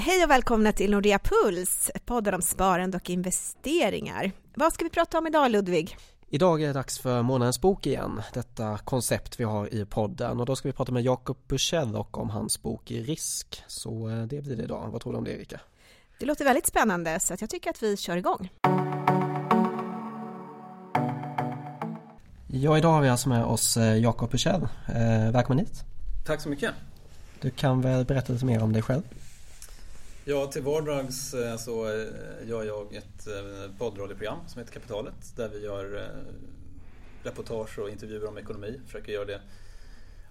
Hej och välkomna till Nordea Puls, podden om sparande och investeringar. Vad ska vi prata om idag Ludvig? Idag är det dags för månadens bok igen, detta koncept vi har i podden och då ska vi prata med Jakob Bursell och om hans bok Risk. Så eh, det blir det idag. Vad tror du om det Erika? Det låter väldigt spännande så jag tycker att vi kör igång. Ja, idag har vi alltså med oss eh, Jakob Bursell. Eh, välkommen hit. Tack så mycket. Du kan väl berätta lite mer om dig själv? Ja, till vardags eh, så eh, gör jag ett eh, poddradioprogram som heter Kapitalet där vi gör reportage och intervjuer om ekonomi. Försöker göra det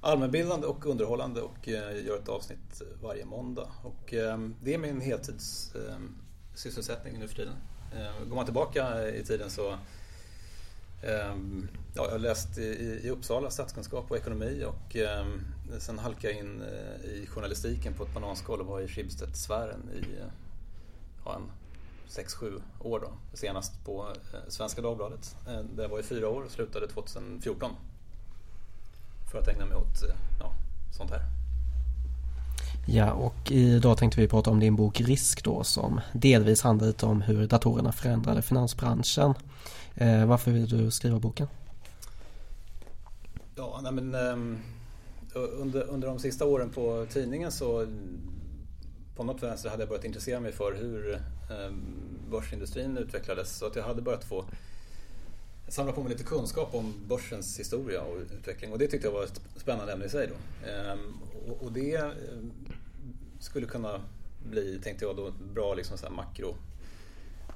allmänbildande och underhållande och gör ett avsnitt varje måndag. Och det är min heltidssysselsättning nu för tiden. Går man tillbaka i tiden så Ehm, ja, jag har läst i, i Uppsala statskunskap och ekonomi och eh, sen halkade jag in eh, i journalistiken på ett bananskal och var i Schibsted-sfären i eh, ja, en 6-7 år då. Senast på eh, Svenska Dagbladet där jag var i fyra år och slutade 2014. För att ägna mig åt ja, sånt här. Ja, och idag tänkte vi prata om din bok Risk då som delvis handlar lite om hur datorerna förändrade finansbranschen. Eh, varför vill du skriva boken? Ja, nej men, um, under, under de sista åren på tidningen så på något vänster hade jag börjat intressera mig för hur ehm, börsindustrin utvecklades. Så att jag hade börjat få samla på mig lite kunskap om börsens historia och utveckling. Och det tyckte jag var ett spännande ämne i sig. Då. Ehm, och, och, det skulle kunna bli, tänkte jag då, bra liksom så makro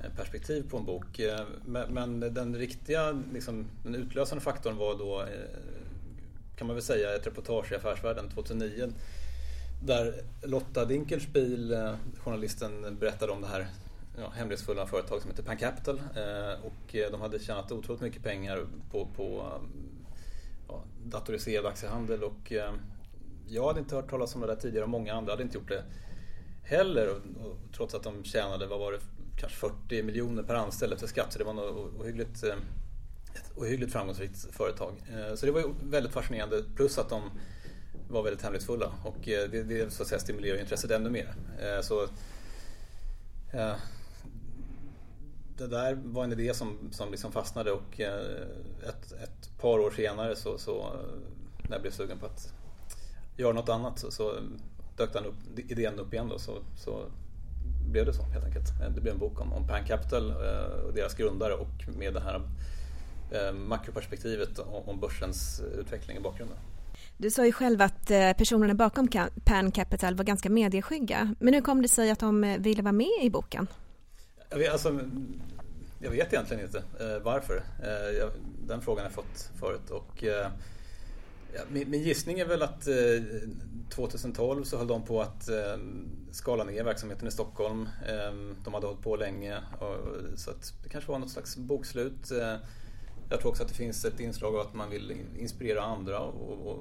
perspektiv på en bok. Eh, men den riktiga, liksom, den utlösande faktorn var då, eh, kan man väl säga, ett reportage i Affärsvärlden 2009 där Lotta Dinkelspiel, eh, journalisten, berättade om det här ja, hemlighetsfulla företag som heter Pan Capital och de hade tjänat otroligt mycket pengar på, på ja, datoriserad aktiehandel och jag hade inte hört talas om det där tidigare och många andra hade inte gjort det heller och, och, trots att de tjänade, vad var det, kanske 40 miljoner per anställd efter skatt. Så det var något ohyggligt, eh, ett ohyggligt framgångsrikt företag. Eh, så det var ju väldigt fascinerande. Plus att de var väldigt hemlighetsfulla och eh, det, det så att säga, stimulerar intresset ännu mer. Så, det där var en idé som, som liksom fastnade och ett, ett par år senare så, så när jag blev sugen på att göra något annat så, så dök den upp, idén upp igen då, så, så blev det så helt enkelt. Eh, det blev en bok om, om Pan Capital eh, och deras grundare och med det här eh, makroperspektivet om börsens utveckling i bakgrunden. Du sa ju själv att personerna bakom Pan Capital var ganska medieskygga. Men hur kom det sig att de ville vara med i boken? Jag vet, alltså, jag vet egentligen inte varför. Den frågan har jag fått förut. Och, Ja, min, min, gissning är väl att eh, 2012 så höll de på att eh, skala ner verksamheten i Stockholm. Eh, de hade hållit på länge och, så att det kanske var något slags bokslut. Eh, jag tror också att det finns ett inslag av att man vill inspirera andra och, och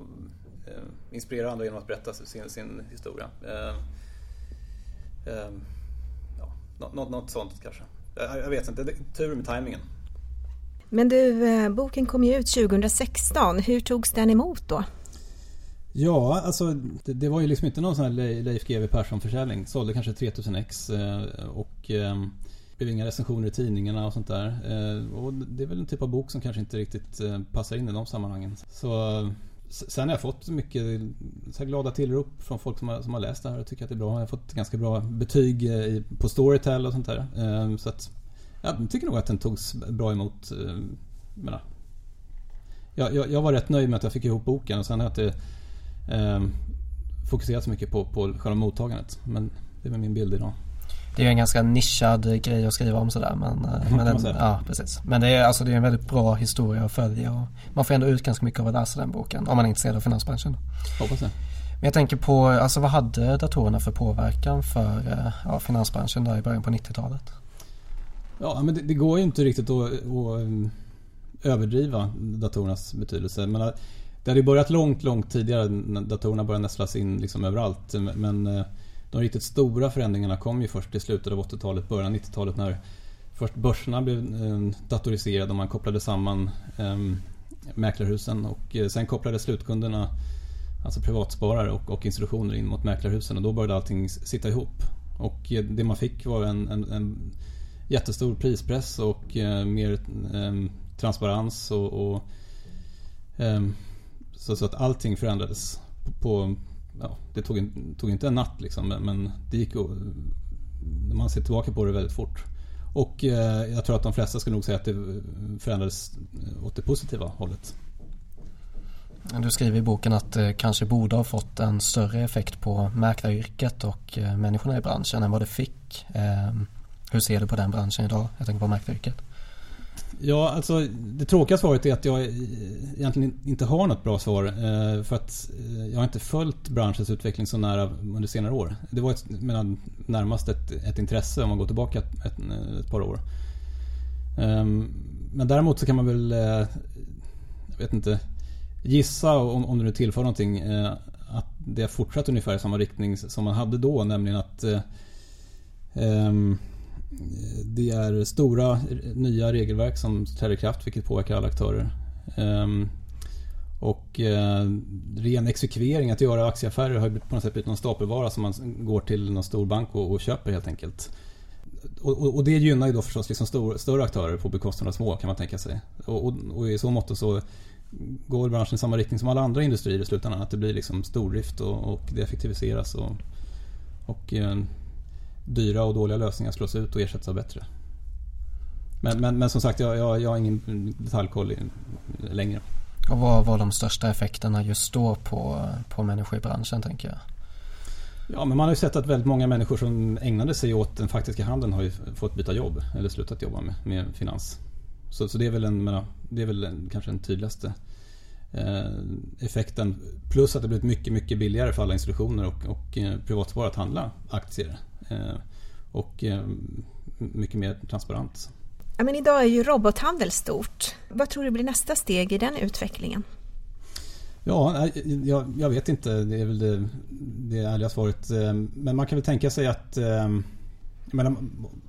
eh, inspirera andra genom att berätta sin, sin historia. Ehm, ehm, ja, något, något sånt kanske. Jag, jag vet inte, tur med tajmingen. Men du, eh, boken kom ju ut 2016. Hur togs den emot då? Ja, alltså det, det var ju liksom inte någon sån här Leif GW Persson-försäljning. Sålde kanske 3000 ex eh, och eh, blev inga recensioner i tidningarna och sånt där. Och det är väl en typ av bok som kanske inte riktigt passar in i de sammanhangen. Så Sen har jag fått mycket så glada tillrop från folk som har, som har läst det här och tycker att det är bra. Jag har fått ganska bra betyg på Storytel och sånt där. Så att jag tycker nog att den togs bra emot. Eh, menar, jag, jag, jag, var rätt nöjd med att jag fick ihop boken och sen jag inte eh, fokuserat så mycket på, på själva mottagandet. Men det är min bild idag. Det är en ganska nischad grej att skriva om sådär men, eh, men, den, ja, precis. men det, är, alltså, det är en väldigt bra historia att följa och man får ändå ut ganska mycket av att läsa den boken om man är intresserad av finansbranschen. Hoppas det. Men jag tänker på, alltså vad hade datorerna för påverkan för eh, ja, finansbranschen där i början på 90-talet? Ja, men det, det, går ju inte riktigt att, att eh, överdriva datorernas betydelse. Men det hade ju börjat långt, långt tidigare när datorerna började nästlas in liksom överallt. Men eh, de riktigt stora förändringarna kom ju först i slutet av 80-talet, början av 90-talet när först börserna blev eh, datoriserade och man kopplade samman ehm, mäklarhusen och sen kopplade slutkunderna, alltså privatsparare och, och institutioner in mot mäklarhusen och då började allting sitta ihop. Och det man fick var en, en, en jättestor prispress och eh, mer eh, transparens och, och eh, så, så, att allting förändrades. På, på ja, det tog, tog, inte en natt liksom men det gick när man ser tillbaka på det väldigt fort. Och eh, jag tror att de flesta skulle nog säga att det förändrades åt det positiva hållet. Du skriver i boken att det kanske borde ha fått en större effekt på mäklaryrket och eh, människorna i branschen än vad det fick. Ehm, hur ser du på den branschen idag? Jag tänker på mäklaryrket. Ja, alltså det tråkiga svaret är att jag egentligen inte har något bra svar. Eh, för att eh, jag har inte följt branschens utveckling så nära under senare år. Det var ett, menar, närmast ett, ett intresse om man går tillbaka ett, ett, ett par år. Ehm, men däremot så kan man väl, eh, jag vet inte, gissa om, om det nu tillför någonting att det har fortsatt ungefär i samma riktning som man hade då, nämligen att eh, ehm, det är stora nya regelverk som träder i kraft vilket påverkar alla aktörer. Ehm, och eh, ren exekvering, att göra aktieaffärer har på något sätt blivit någon stapelvara som man går till någon stor bank och, och köper helt enkelt. Och, och, och, det gynnar ju då förstås liksom stor, större aktörer på bekostnad av små kan man tänka sig. Och, och i så mått så går branschen i samma riktning som alla andra industrier i slutändan. Att det blir liksom stordrift och, det effektiviseras och, och eh, dyra och dåliga lösningar slås ut och ersätts av bättre. Men, men, men som sagt, jag, jag, jag har ingen detaljkoll längre. Och vad var de största effekterna just då på, på människor i branschen tänker jag? Ja, men man har ju sett att väldigt många människor som ägnade sig åt den faktiska handeln har ju fått byta jobb eller slutat jobba med, med finans. Så, så det är väl, en, menar, det är väl en, kanske den tydligaste effekten. Plus att det blivit mycket, mycket billigare för alla institutioner och, och eh, privatsparare att handla aktier. Eh, och eh, mycket mer transparent. Ja, men idag är ju robothandel stort. Vad tror du blir nästa steg i den utvecklingen? Ja, jag, jag vet inte. Det är väl det, det ärliga svaret. Eh, men man kan väl tänka sig att eh, menar,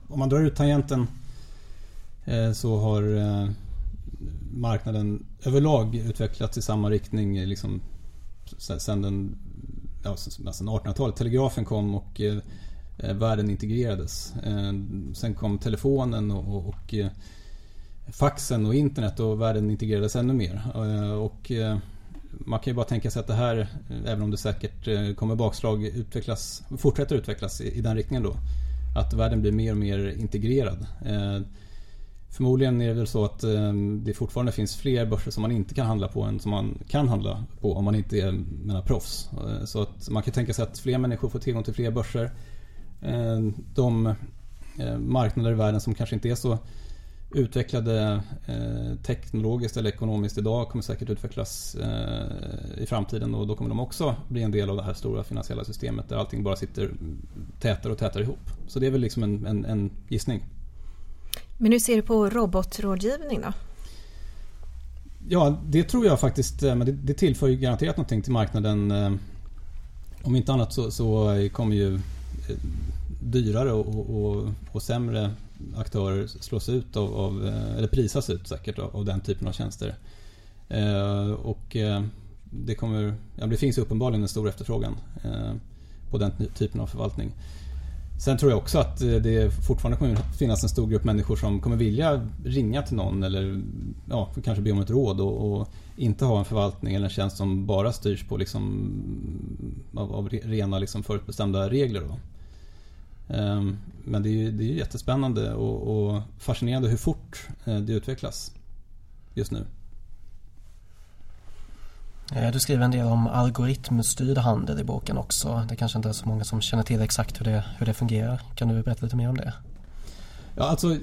om man drar ut tangenten Eh, så har eh, marknaden överlag utvecklats i samma riktning liksom, sen, den, ja, sen 1800-talet. Telegrafen kom och eh, eh världen integrerades. Eh, sen kom telefonen och, och eh, faxen och internet och världen integrerades ännu mer. Och man kan ju bara tänka sig att det här, även om det säkert kommer bakslag, utvecklas, fortsätter utvecklas i, den riktningen då. Att världen blir mer och mer integrerad. Förmodligen är det väl så att ehm, det fortfarande finns fler börser som man inte kan handla på än som man kan handla på om man inte är menar, proffs. Eh, så att man kan tänka sig att fler människor får tillgång till fler börser. Eh, de eh, marknader i världen som kanske inte är så utvecklade teknologiskt eller ekonomiskt idag kommer säkert utvecklas i framtiden och då kommer de också bli en del av det här stora finansiella systemet där allting bara sitter tätare och tätare ihop. Så det är väl liksom en, en, en gissning. Men hur ser du på robotrådgivning då? Ja, det tror jag faktiskt, eh, men det, det tillför ju garanterat någonting till marknaden. Eh, om inte annat så, så kommer ju eh, dyrare och, och, och, sämre aktörer slås ut av, av, eller prisas ut säkert av, av den typen av tjänster. Och det, kommer, ja, det finns uppenbarligen en stor efterfrågan på den typen av förvaltning. Sen tror jag också att eh, det fortfarande kommer finnas en stor grupp människor som kommer vilja ringa till någon eller ja, kanske be om ett råd och, och inte ha en förvaltning eller en tjänst som bara styrs på liksom, av, av rena liksom förutbestämda regler. Då. Um, men det är ju det är jättespännande och, och fascinerande hur fort eh, det utvecklas just nu. Eh, du skriver en del om algoritmstyrd handel i boken också. Det kanske inte är så många som känner till exakt hur det, hur det fungerar. Kan du berätta lite mer om det? Ja, alltså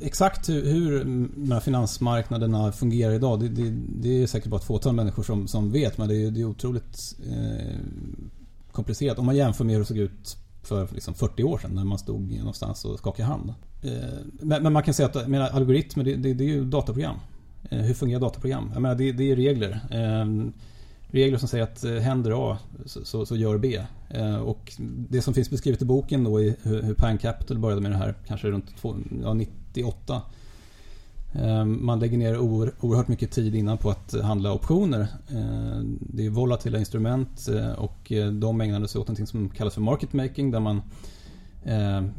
Exakt hur, hur de här finansmarknaderna fungerar idag det, det, det, är säkert bara ett fåtal människor som, som vet men det är, det är otroligt eh, komplicerat om man jämför med hur det såg ut för liksom 40 år sedan när man stod någonstans och skakade hand. Eh, men, men, man kan säga att menar, algoritmer det, det, det är ju dataprogram. Eh, hur fungerar dataprogram? Jag menar, det, det är regler. Ehm, regler som säger att eh, händer A så, så, så, gör B. Eh, och det som finns beskrivet i boken då i hur Pan Capital började med det här kanske runt två, ja, 98. Ehm, man lägger ner oerhört mycket tid innan på att handla optioner. Ehm, det är volatila instrument och de ägnade sig åt något som kallas för market making där man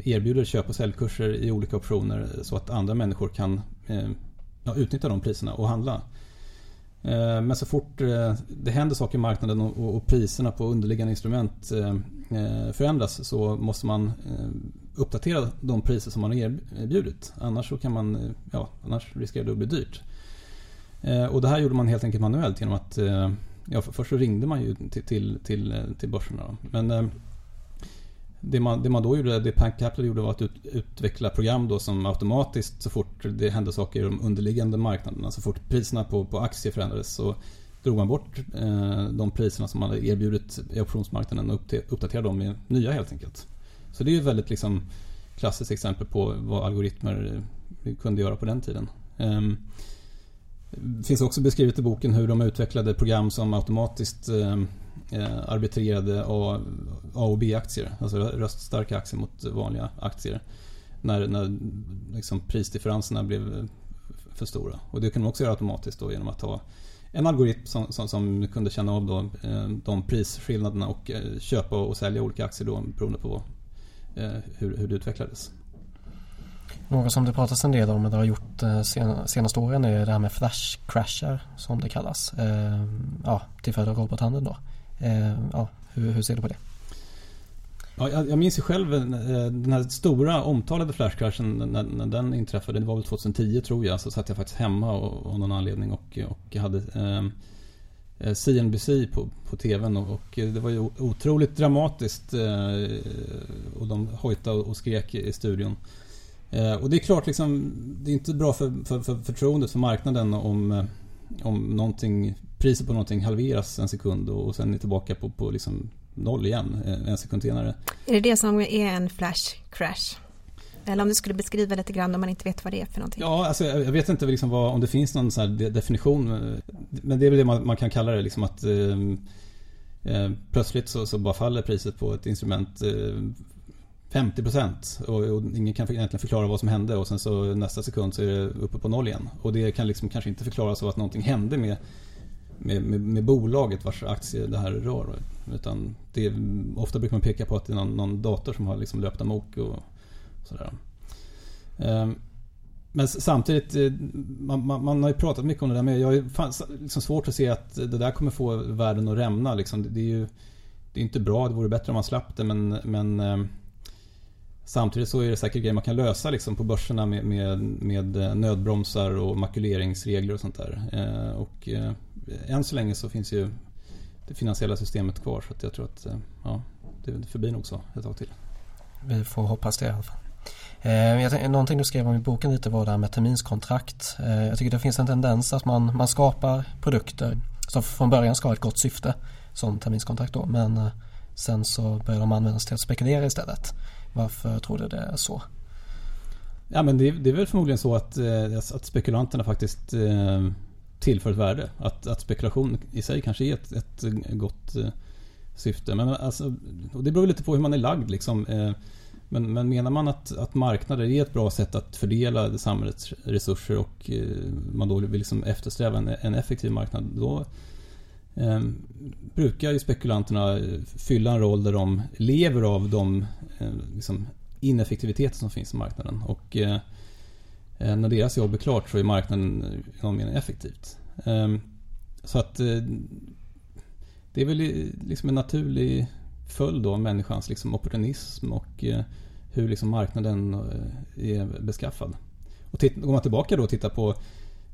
erbjuder köp och säljkurser i olika optioner så att andra människor kan ja, utnyttja de priserna och handla. Eh, men så fort eh, det händer saker i marknaden och priserna på underliggande instrument eh, förändras så måste man uppdatera de priser som man har erbjudit. Annars, så kan man, ja, annars riskerar det att bli dyrt. Och det här gjorde man helt enkelt manuellt genom att Ja, först så ringde man ju till, till, till, börserna. Men det man, det man då gjorde, det Pank Capital gjorde var att ut, utveckla program då som automatiskt så fort det hände saker i de underliggande marknaderna, så fort priserna på, på aktier förändrades så drog man bort eh, de priserna som man hade erbjudit i optionsmarknaden och uppdaterade dem med nya helt enkelt. Så det är ju väldigt liksom, klassiskt exempel på vad algoritmer eh, kunde göra på den tiden. Eh, det finns också beskrivet i boken hur de utvecklade program som automatiskt eh, eh arbitrerade A, A och B-aktier. Alltså röststarka aktier mot vanliga aktier. När, när liksom prisdifferenserna blev för stora. Och det kunde man också göra automatiskt då genom att ha en algoritm som, som, som kunde känna av då, eh, de prisskillnaderna och eh, köpa och sälja olika aktier då beroende på eh, hur, hur det utvecklades. Något som det pratas en del om och det har gjort eh, senaste åren är det här med flash crasher som det kallas. Eh, ja, till följd av robothandeln då. Eh, ja, hur, hur ser du på det? Ja, jag, jag minns ju själv eh, den här stora omtalade flashkraschen när, när den inträffade. Det var väl 2010 tror jag. Så satt jag faktiskt hemma av någon anledning och, och hade ehm, eh, CNBC på, på TVn och, och, det var ju otroligt dramatiskt eh, och de hojtade och skrek i studion. Eh, och det är klart, liksom, det är inte bra för, för, för förtroendet för marknaden om, eh, om någonting, priset på någonting halveras en sekund och, sen är tillbaka på, på liksom noll igen eh, en sekund senare. Är det det som är en flash crash? Eller om du skulle beskriva lite grann om man inte vet vad det är för någonting. Ja, alltså, jag vet inte liksom vad, om det finns någon sån definition. Men det är väl det man, man kan kalla det. Liksom att eh, Plötsligt så, så, bara faller priset på ett instrument eh, 50 procent och, och, ingen kan egentligen förklara vad som hände och sen så nästa sekund så är det uppe på noll igen. Och det kan liksom kanske inte förklaras av att någonting hände med, med, med, med bolaget vars aktie det här rör. Utan det, ofta brukar man peka på att det är någon, någon dator som har liksom löpt amok och sådär. Um, men samtidigt, eh, man, man, man, har ju pratat mycket om det där men jag har liksom svårt att se att det där kommer få världen att rämna. Liksom. Det, är ju det är inte bra, det vore bättre om man slapp det men, men ehm, Samtidigt så är det säkert grejer man kan lösa liksom på börserna med, med, med eh, nödbromsar och makuleringsregler och sånt där. Eh, och eh, än så länge så finns ju det finansiella systemet kvar så att jag tror att eh, ja, det förblir nog så ett tag till. Vi får hoppas det i alla fall. Eh, någonting du skrev om i boken lite var det här med terminskontrakt. Eh, jag tycker det finns en tendens att man, man skapar produkter som från början ska ha ett gott syfte som terminskontrakt då men sen så börjar de användas till att spekulera istället. Varför tror du det är så? Ja men det, det är väl förmodligen så att, eh, att spekulanterna faktiskt eh, tillför ett värde. Att, att spekulation i sig kanske är ett, ett gott eh, syfte. Men alltså, och det beror lite på hur man är lagd liksom. Men, men menar man att, att marknader är ett bra sätt att fördela samhällets resurser och man då vill liksom eftersträva en, en effektiv marknad. Då eh, brukar ju spekulanterna eh, fylla en roll där de lever av de eh, liksom ineffektiviteter som finns i marknaden. Och eh, eh, när deras jobb är klart så är marknaden eh, i någon mening effektivt. Ehm, så att eh, det är väl liksom en naturlig följd av människans liksom opportunism och eh, hur liksom marknaden är beskaffad. Och går man tillbaka då och tittar på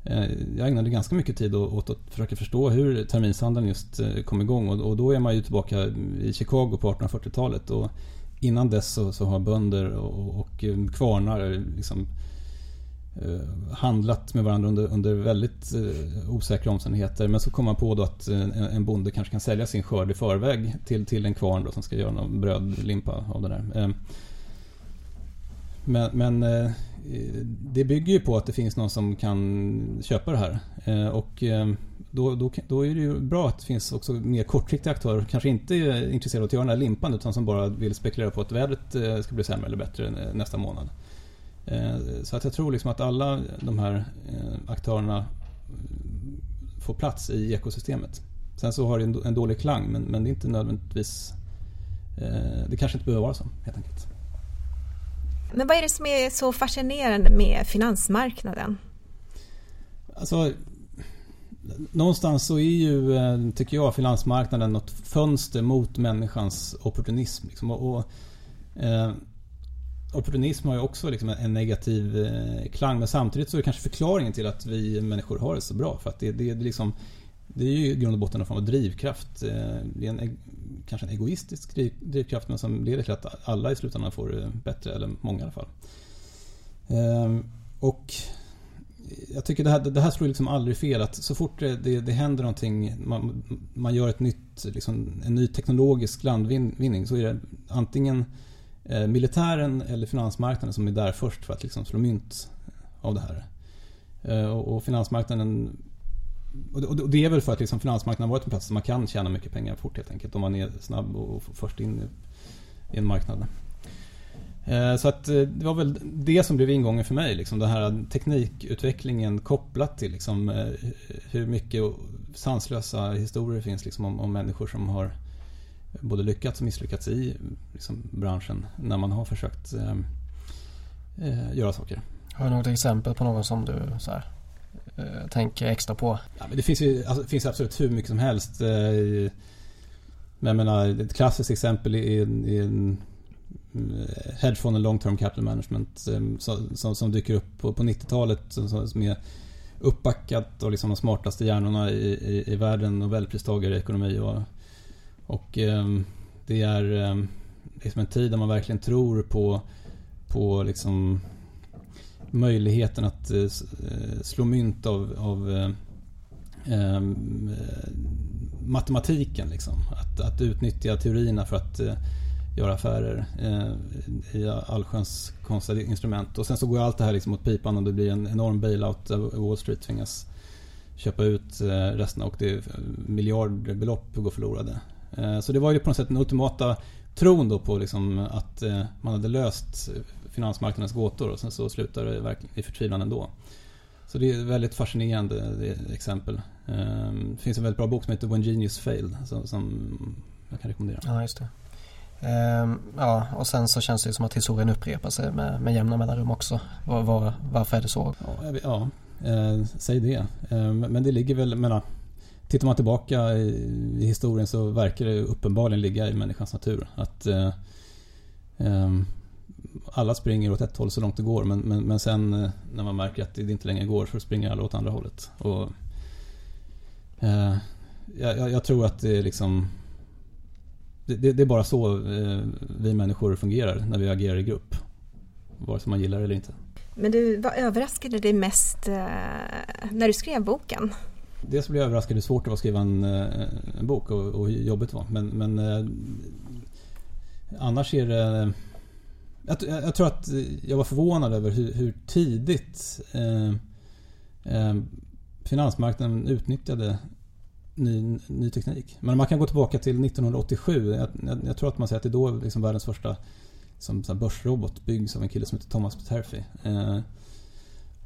Eh, jag ägnade ganska mycket tid åt att försöka förstå hur terminshandeln just eh, kom igång och då är man ju tillbaka i Chicago på 1840-talet och innan dess så, så har bönder och, och eh, kvarnar liksom handlat med varandra under, under väldigt osäkra omständigheter. Men så kommer man på då att en, en bonde kanske kan sälja sin skörd i förväg till, till en kvarn då som ska göra någon brödlimpa av det där. Men, men eh, det bygger ju på att det finns någon som kan köpa det här. Eh, och eh, då, då, då, är det ju bra att det finns också mer kortsiktiga aktörer. Kanske inte är intresserade av att göra den här limpan utan som bara vill spekulera på att vädret eh, ska bli sämre eller bättre eh, nästa månad. Så att jag tror liksom att alla de här aktörerna får plats i ekosystemet. Sen så har det en dålig klang men, men det är inte nödvändigtvis Det kanske inte behöver vara så helt enkelt. Men vad är det som är så fascinerande med finansmarknaden? Alltså, någonstans så är ju, eh, tycker jag, finansmarknaden något fönster mot människans opportunism. Liksom. Och, och eh, opportunism har ju också liksom en negativ eh, klang men samtidigt så är det kanske förklaringen till att vi människor har det så bra. För att det, det, det, liksom, det är ju i grund och botten en form av drivkraft. Eh, det är en, kanske en egoistisk drivkraft men som leder till att alla i slutändan får det bättre, eller många i alla fall. Ehm, och jag tycker det här, det här slår liksom aldrig fel. Att så fort det, det, det händer någonting, man, man gör ett nytt, liksom, en ny teknologisk landvinning så är det antingen eh, militären eller finansmarknaden som är där först för att liksom slå mynt av det här. Och, och, finansmarknaden och det är väl för att liksom finansmarknaden varit en plats där man kan tjäna mycket pengar fort helt enkelt om man är snabb och först in i en marknad. Eh, så att eh, det var väl det som blev ingången för mig. Liksom, den här teknikutvecklingen kopplat till liksom, eh, hur mycket sanslösa historier det finns liksom, om, om människor som har både lyckats och misslyckats i liksom, branschen när man har försökt eh, göra saker. Har du något exempel på någon som du så här, eh, tänker extra på? Ja, men det finns ju alltså, det finns absolut hur mycket som helst. Eh, men jag menar, ett klassiskt exempel är en eh, hedgefond och long term capital management eh, som, som, dyker upp på, på 90-talet som, är uppbackat av liksom de smartaste hjärnorna i, i, i världen, Nobelpristagare i ekonomi. Och, och eh, det är eh, liksom en tid där man verkligen tror på, på liksom möjligheten att eh, eh, slå mynt av, av eh, eh, matematiken. Liksom. Att, att utnyttja teorierna för att eh, göra affärer eh, i allsköns konstiga instrument. Och sen så går allt det här liksom åt pipan och det blir en enorm bailout. Wall Street tvingas köpa ut eh, resten och det är miljardbelopp går förlorade. Eh, så det var ju på något sätt den ultimata tron då på liksom att eh, man hade löst finansmarknadens gåtor och sen så slutar det i förtvivlan ändå. Så det är ett väldigt fascinerande exempel. Eh, det finns en väldigt bra bok som heter When Genius Failed som, jag kan rekommendera. Ja, just det. Ehm, ja, och sen så känns det som att historien upprepar sig med, med jämna mellanrum också. Var, var, varför är det så? Ja, ja eh, säg det. Eh, men det ligger väl, menar, tittar man tillbaka i, historien så verkar det uppenbarligen ligga i människans natur. Att eh, ehm, alla springer åt ett håll så långt det går men, men, men sen eh, när man märker att det inte längre går så springer alla åt andra hållet. Och, eh, jag, jag, tror att det är liksom det, det, är bara så eh, vi människor fungerar när vi agerar i grupp. Vare sig man gillar det eller inte. Men du, vad överraskade dig mest eh, när du skrev boken? Dels blev jag överraskad hur svårt det var att skriva en, en bok och, och hur jobbigt det var. Men, men annars är det... Jag, jag, tror att jag var förvånad över hur, hur tidigt eh, eh, finansmarknaden utnyttjade ny, ny teknik. Men man kan gå tillbaka till 1987. Jag, jag, jag tror att man säger att det är då liksom världens första som, så börsrobot byggs av en kille som heter Thomas Peterfi. Eh,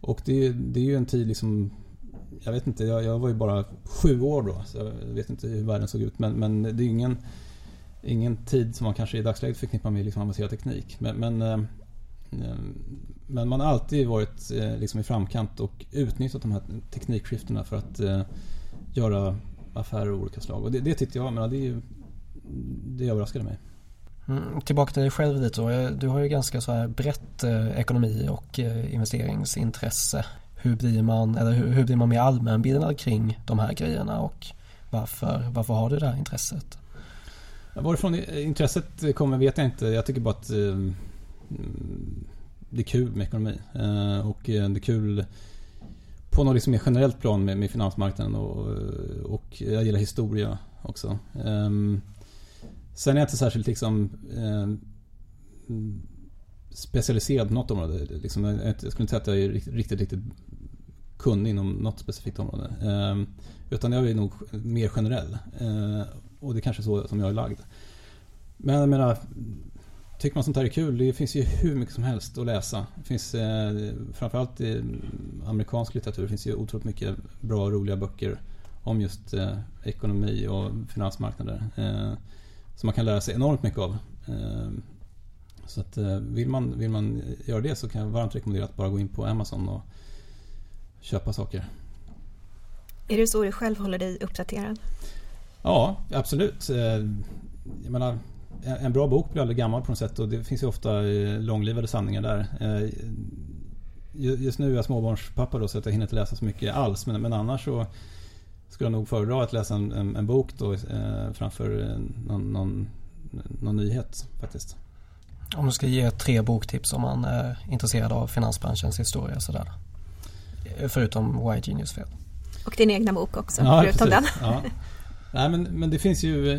och det, det är ju en tid liksom jag vet inte, jag, jag, var ju bara sju år då. Så jag vet inte hur världen såg ut. Men, men det är ingen, ingen tid som man kanske i dagsläget förknippar med liksom avancerad teknik. Men, men, eh, eh, men, man har alltid varit eh, liksom i framkant och utnyttjat de här teknikskiftena för att göra affärer av olika slag. Och det, det tyckte jag, men det, det överraskade mig. Mm, tillbaka till dig själv lite då. Du har ju ganska så här brett eh, ekonomi och eh, investeringsintresse. Hur blir man, eller hur, hur blir man mer allmänbildad kring de här grejerna och varför, varför har du det här intresset? Varifrån intresset kommer vet jag inte. Jag tycker bara att eh, det är kul med ekonomi. Eh, och eh, det är kul på något liksom mer generellt plan med, med finansmarknaden och, eh, och jag gillar historia också. Ehm, sen är jag inte särskilt liksom ehm, specialiserad på något område. Liksom, jag, skulle inte säga att jag är riktigt, riktigt, riktigt kunnig inom något specifikt område. Ehm, utan jag är nog mer generell. Eh, och det är kanske är så som jag är lagd. Men jag menar, Tycker man sånt här är kul, det finns ju hur mycket som helst att läsa. Det finns eh, framförallt i amerikansk litteratur, det finns ju otroligt mycket bra och roliga böcker om just eh, ekonomi och finansmarknader. Eh, som man kan lära sig enormt mycket av. Eh, Så att eh, vill man, vill man göra det så kan jag varmt rekommendera att bara gå in på Amazon och köpa saker. Är det så du själv håller dig uppdaterad? Ja, absolut. Eh, jag menar, en bra bok blir aldrig gammal på något sätt och det finns ju ofta långlivade sanningar där. Just nu är jag småbarnspappa då så att jag hinner inte läsa så mycket alls men, men annars så skulle jag nog föredra att läsa en, en, en bok då framför någon, någon, någon nyhet faktiskt. Om du ska ge tre boktips om man är intresserad av finansbranschens historia sådär. Förutom Why Genius Fail. Och din egna bok också, ja, förutom precis. den. Ja. Nej men, men det finns ju,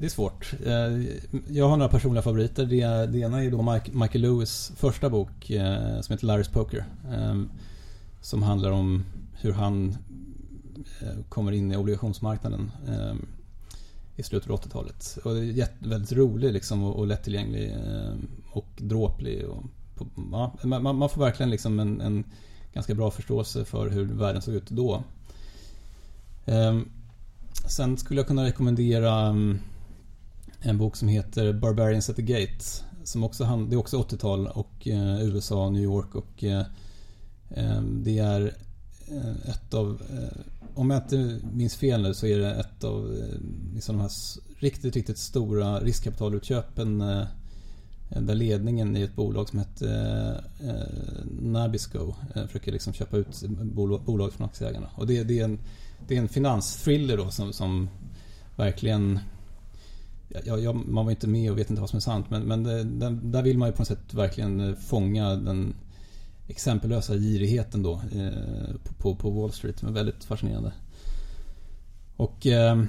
det är svårt. Eh, jag har några personliga favoriter. Det, det ena är då Mike, Michael Lewis första bok eh, som heter Larry's Poker. Eh, som handlar om hur han kommer in i obligationsmarknaden i slutet av 80-talet. Och det är väldigt rolig liksom och, och lättillgänglig och dråplig. Och, ja, man, man, får verkligen liksom en, en, ganska bra förståelse för hur världen såg ut då. Sen skulle jag kunna rekommendera mm, en bok som heter Barbarians at the Gate. Som också, det är också 80-tal och eh, USA, New York och eh, eh det är eh, ett av, eh, om jag inte minns fel nu så är det ett av liksom de här riktigt, riktigt stora riskkapitalutköpen där ledningen i ett bolag som heter Nabisco försöker liksom köpa ut bolag från aktieägarna. Och det, det är en det är en finansthriller då som, som verkligen ja, ja, man var inte med och vet inte vad som är sant men, men det, den, där vill man ju på något sätt verkligen eh, fånga den exempellösa girigheten då eh, på, på, Wall Street. Men är väldigt fascinerande. Och eh,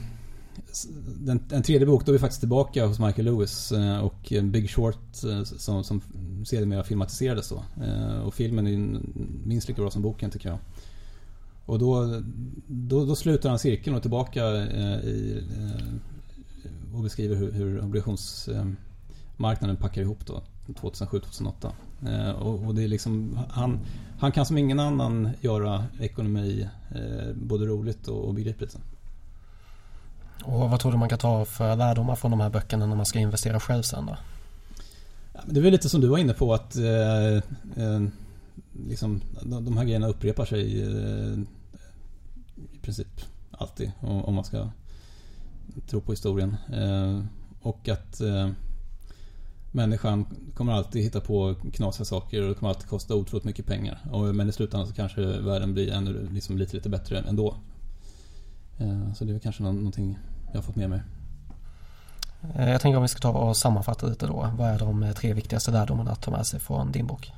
den, en tredje bok, då är vi faktiskt tillbaka hos Michael Lewis eh, och Big Short eh, som, som sedermera filmatiserades då. Eh, och filmen är minst lika bra som boken tycker jag. Och då, då, då slutar han cirkeln och tillbaka eh, i, eh, och beskriver hur, hur obligationsmarknaden packar ihop då 2007-2008. Eh, och, och, det är liksom, han, han kan som ingen annan göra ekonomi både roligt och, och begripligt. Och vad tror du man kan ta för lärdomar från de här böckerna när man ska investera själv sen då? Det är väl lite som du var inne på att eh, eh, liksom, de här grejerna upprepar sig eh, princip alltid om man ska tro på historien. Eh, och att eh, människan kommer alltid hitta på knasiga saker och det kommer alltid kosta otroligt mycket pengar. Men i slutändan så kanske världen blir ännu liksom lite, lite bättre ändå. Så det är kanske någonting jag har fått med mig. Jag tänker om vi ska ta och sammanfatta lite då. Vad är de tre viktigaste lärdomarna att ta med sig från din bok?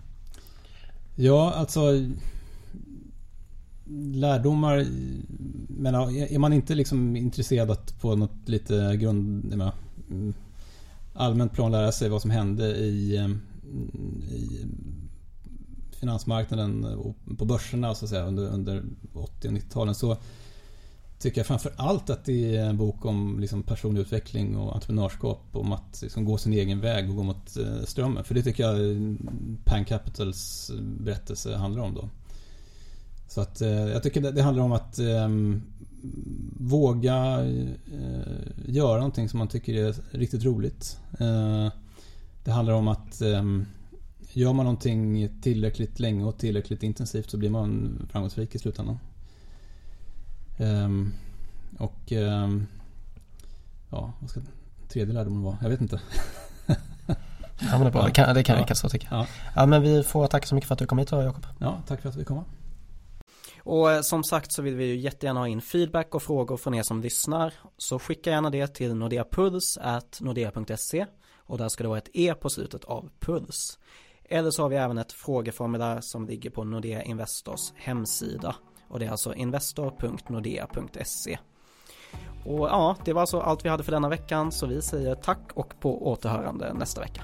Ja, alltså lärdomar men är man inte liksom intresserad att på något lite grund menar, mm, allmänt plan lära sig vad som hände i, mm, i mm, finansmarknaden och på börserna så att säga, under, under 80 och 90-talen så tycker jag framför allt att det är en bok om liksom personlig utveckling och entreprenörskap. Om att liksom gå sin egen väg och gå mot eh, strömmen. För det tycker jag Pan Capitals berättelse handlar om då. Så att eh, jag tycker det, handlar om att eh, våga eh, göra någonting som man tycker är riktigt roligt. Eh, det handlar om att ehm, gör man någonting tillräckligt länge och tillräckligt intensivt så blir man framgångsrik i slutändan. Um, och um, ja, vad ska tredje lärdomen vara? Jag vet inte. ja men det är bra, det kan, det kan ja. räcka så tycker jag. Ja. ja men vi får tacka så mycket för att du kom hit då Jakob. Ja, tack för att vi kom. Och eh, som sagt så vill vi ju jättegärna ha in feedback och frågor från er som lyssnar. Så skicka gärna det till nordeapuls.nordea.se och där ska det vara ett E på slutet av puls. Eller så har vi även ett frågeformulär som ligger på Nordea Investors hemsida. Och det är alltså investor.nordea.se. Och ja, det var alltså allt vi hade för denna veckan så vi säger tack och på återhörande nästa vecka.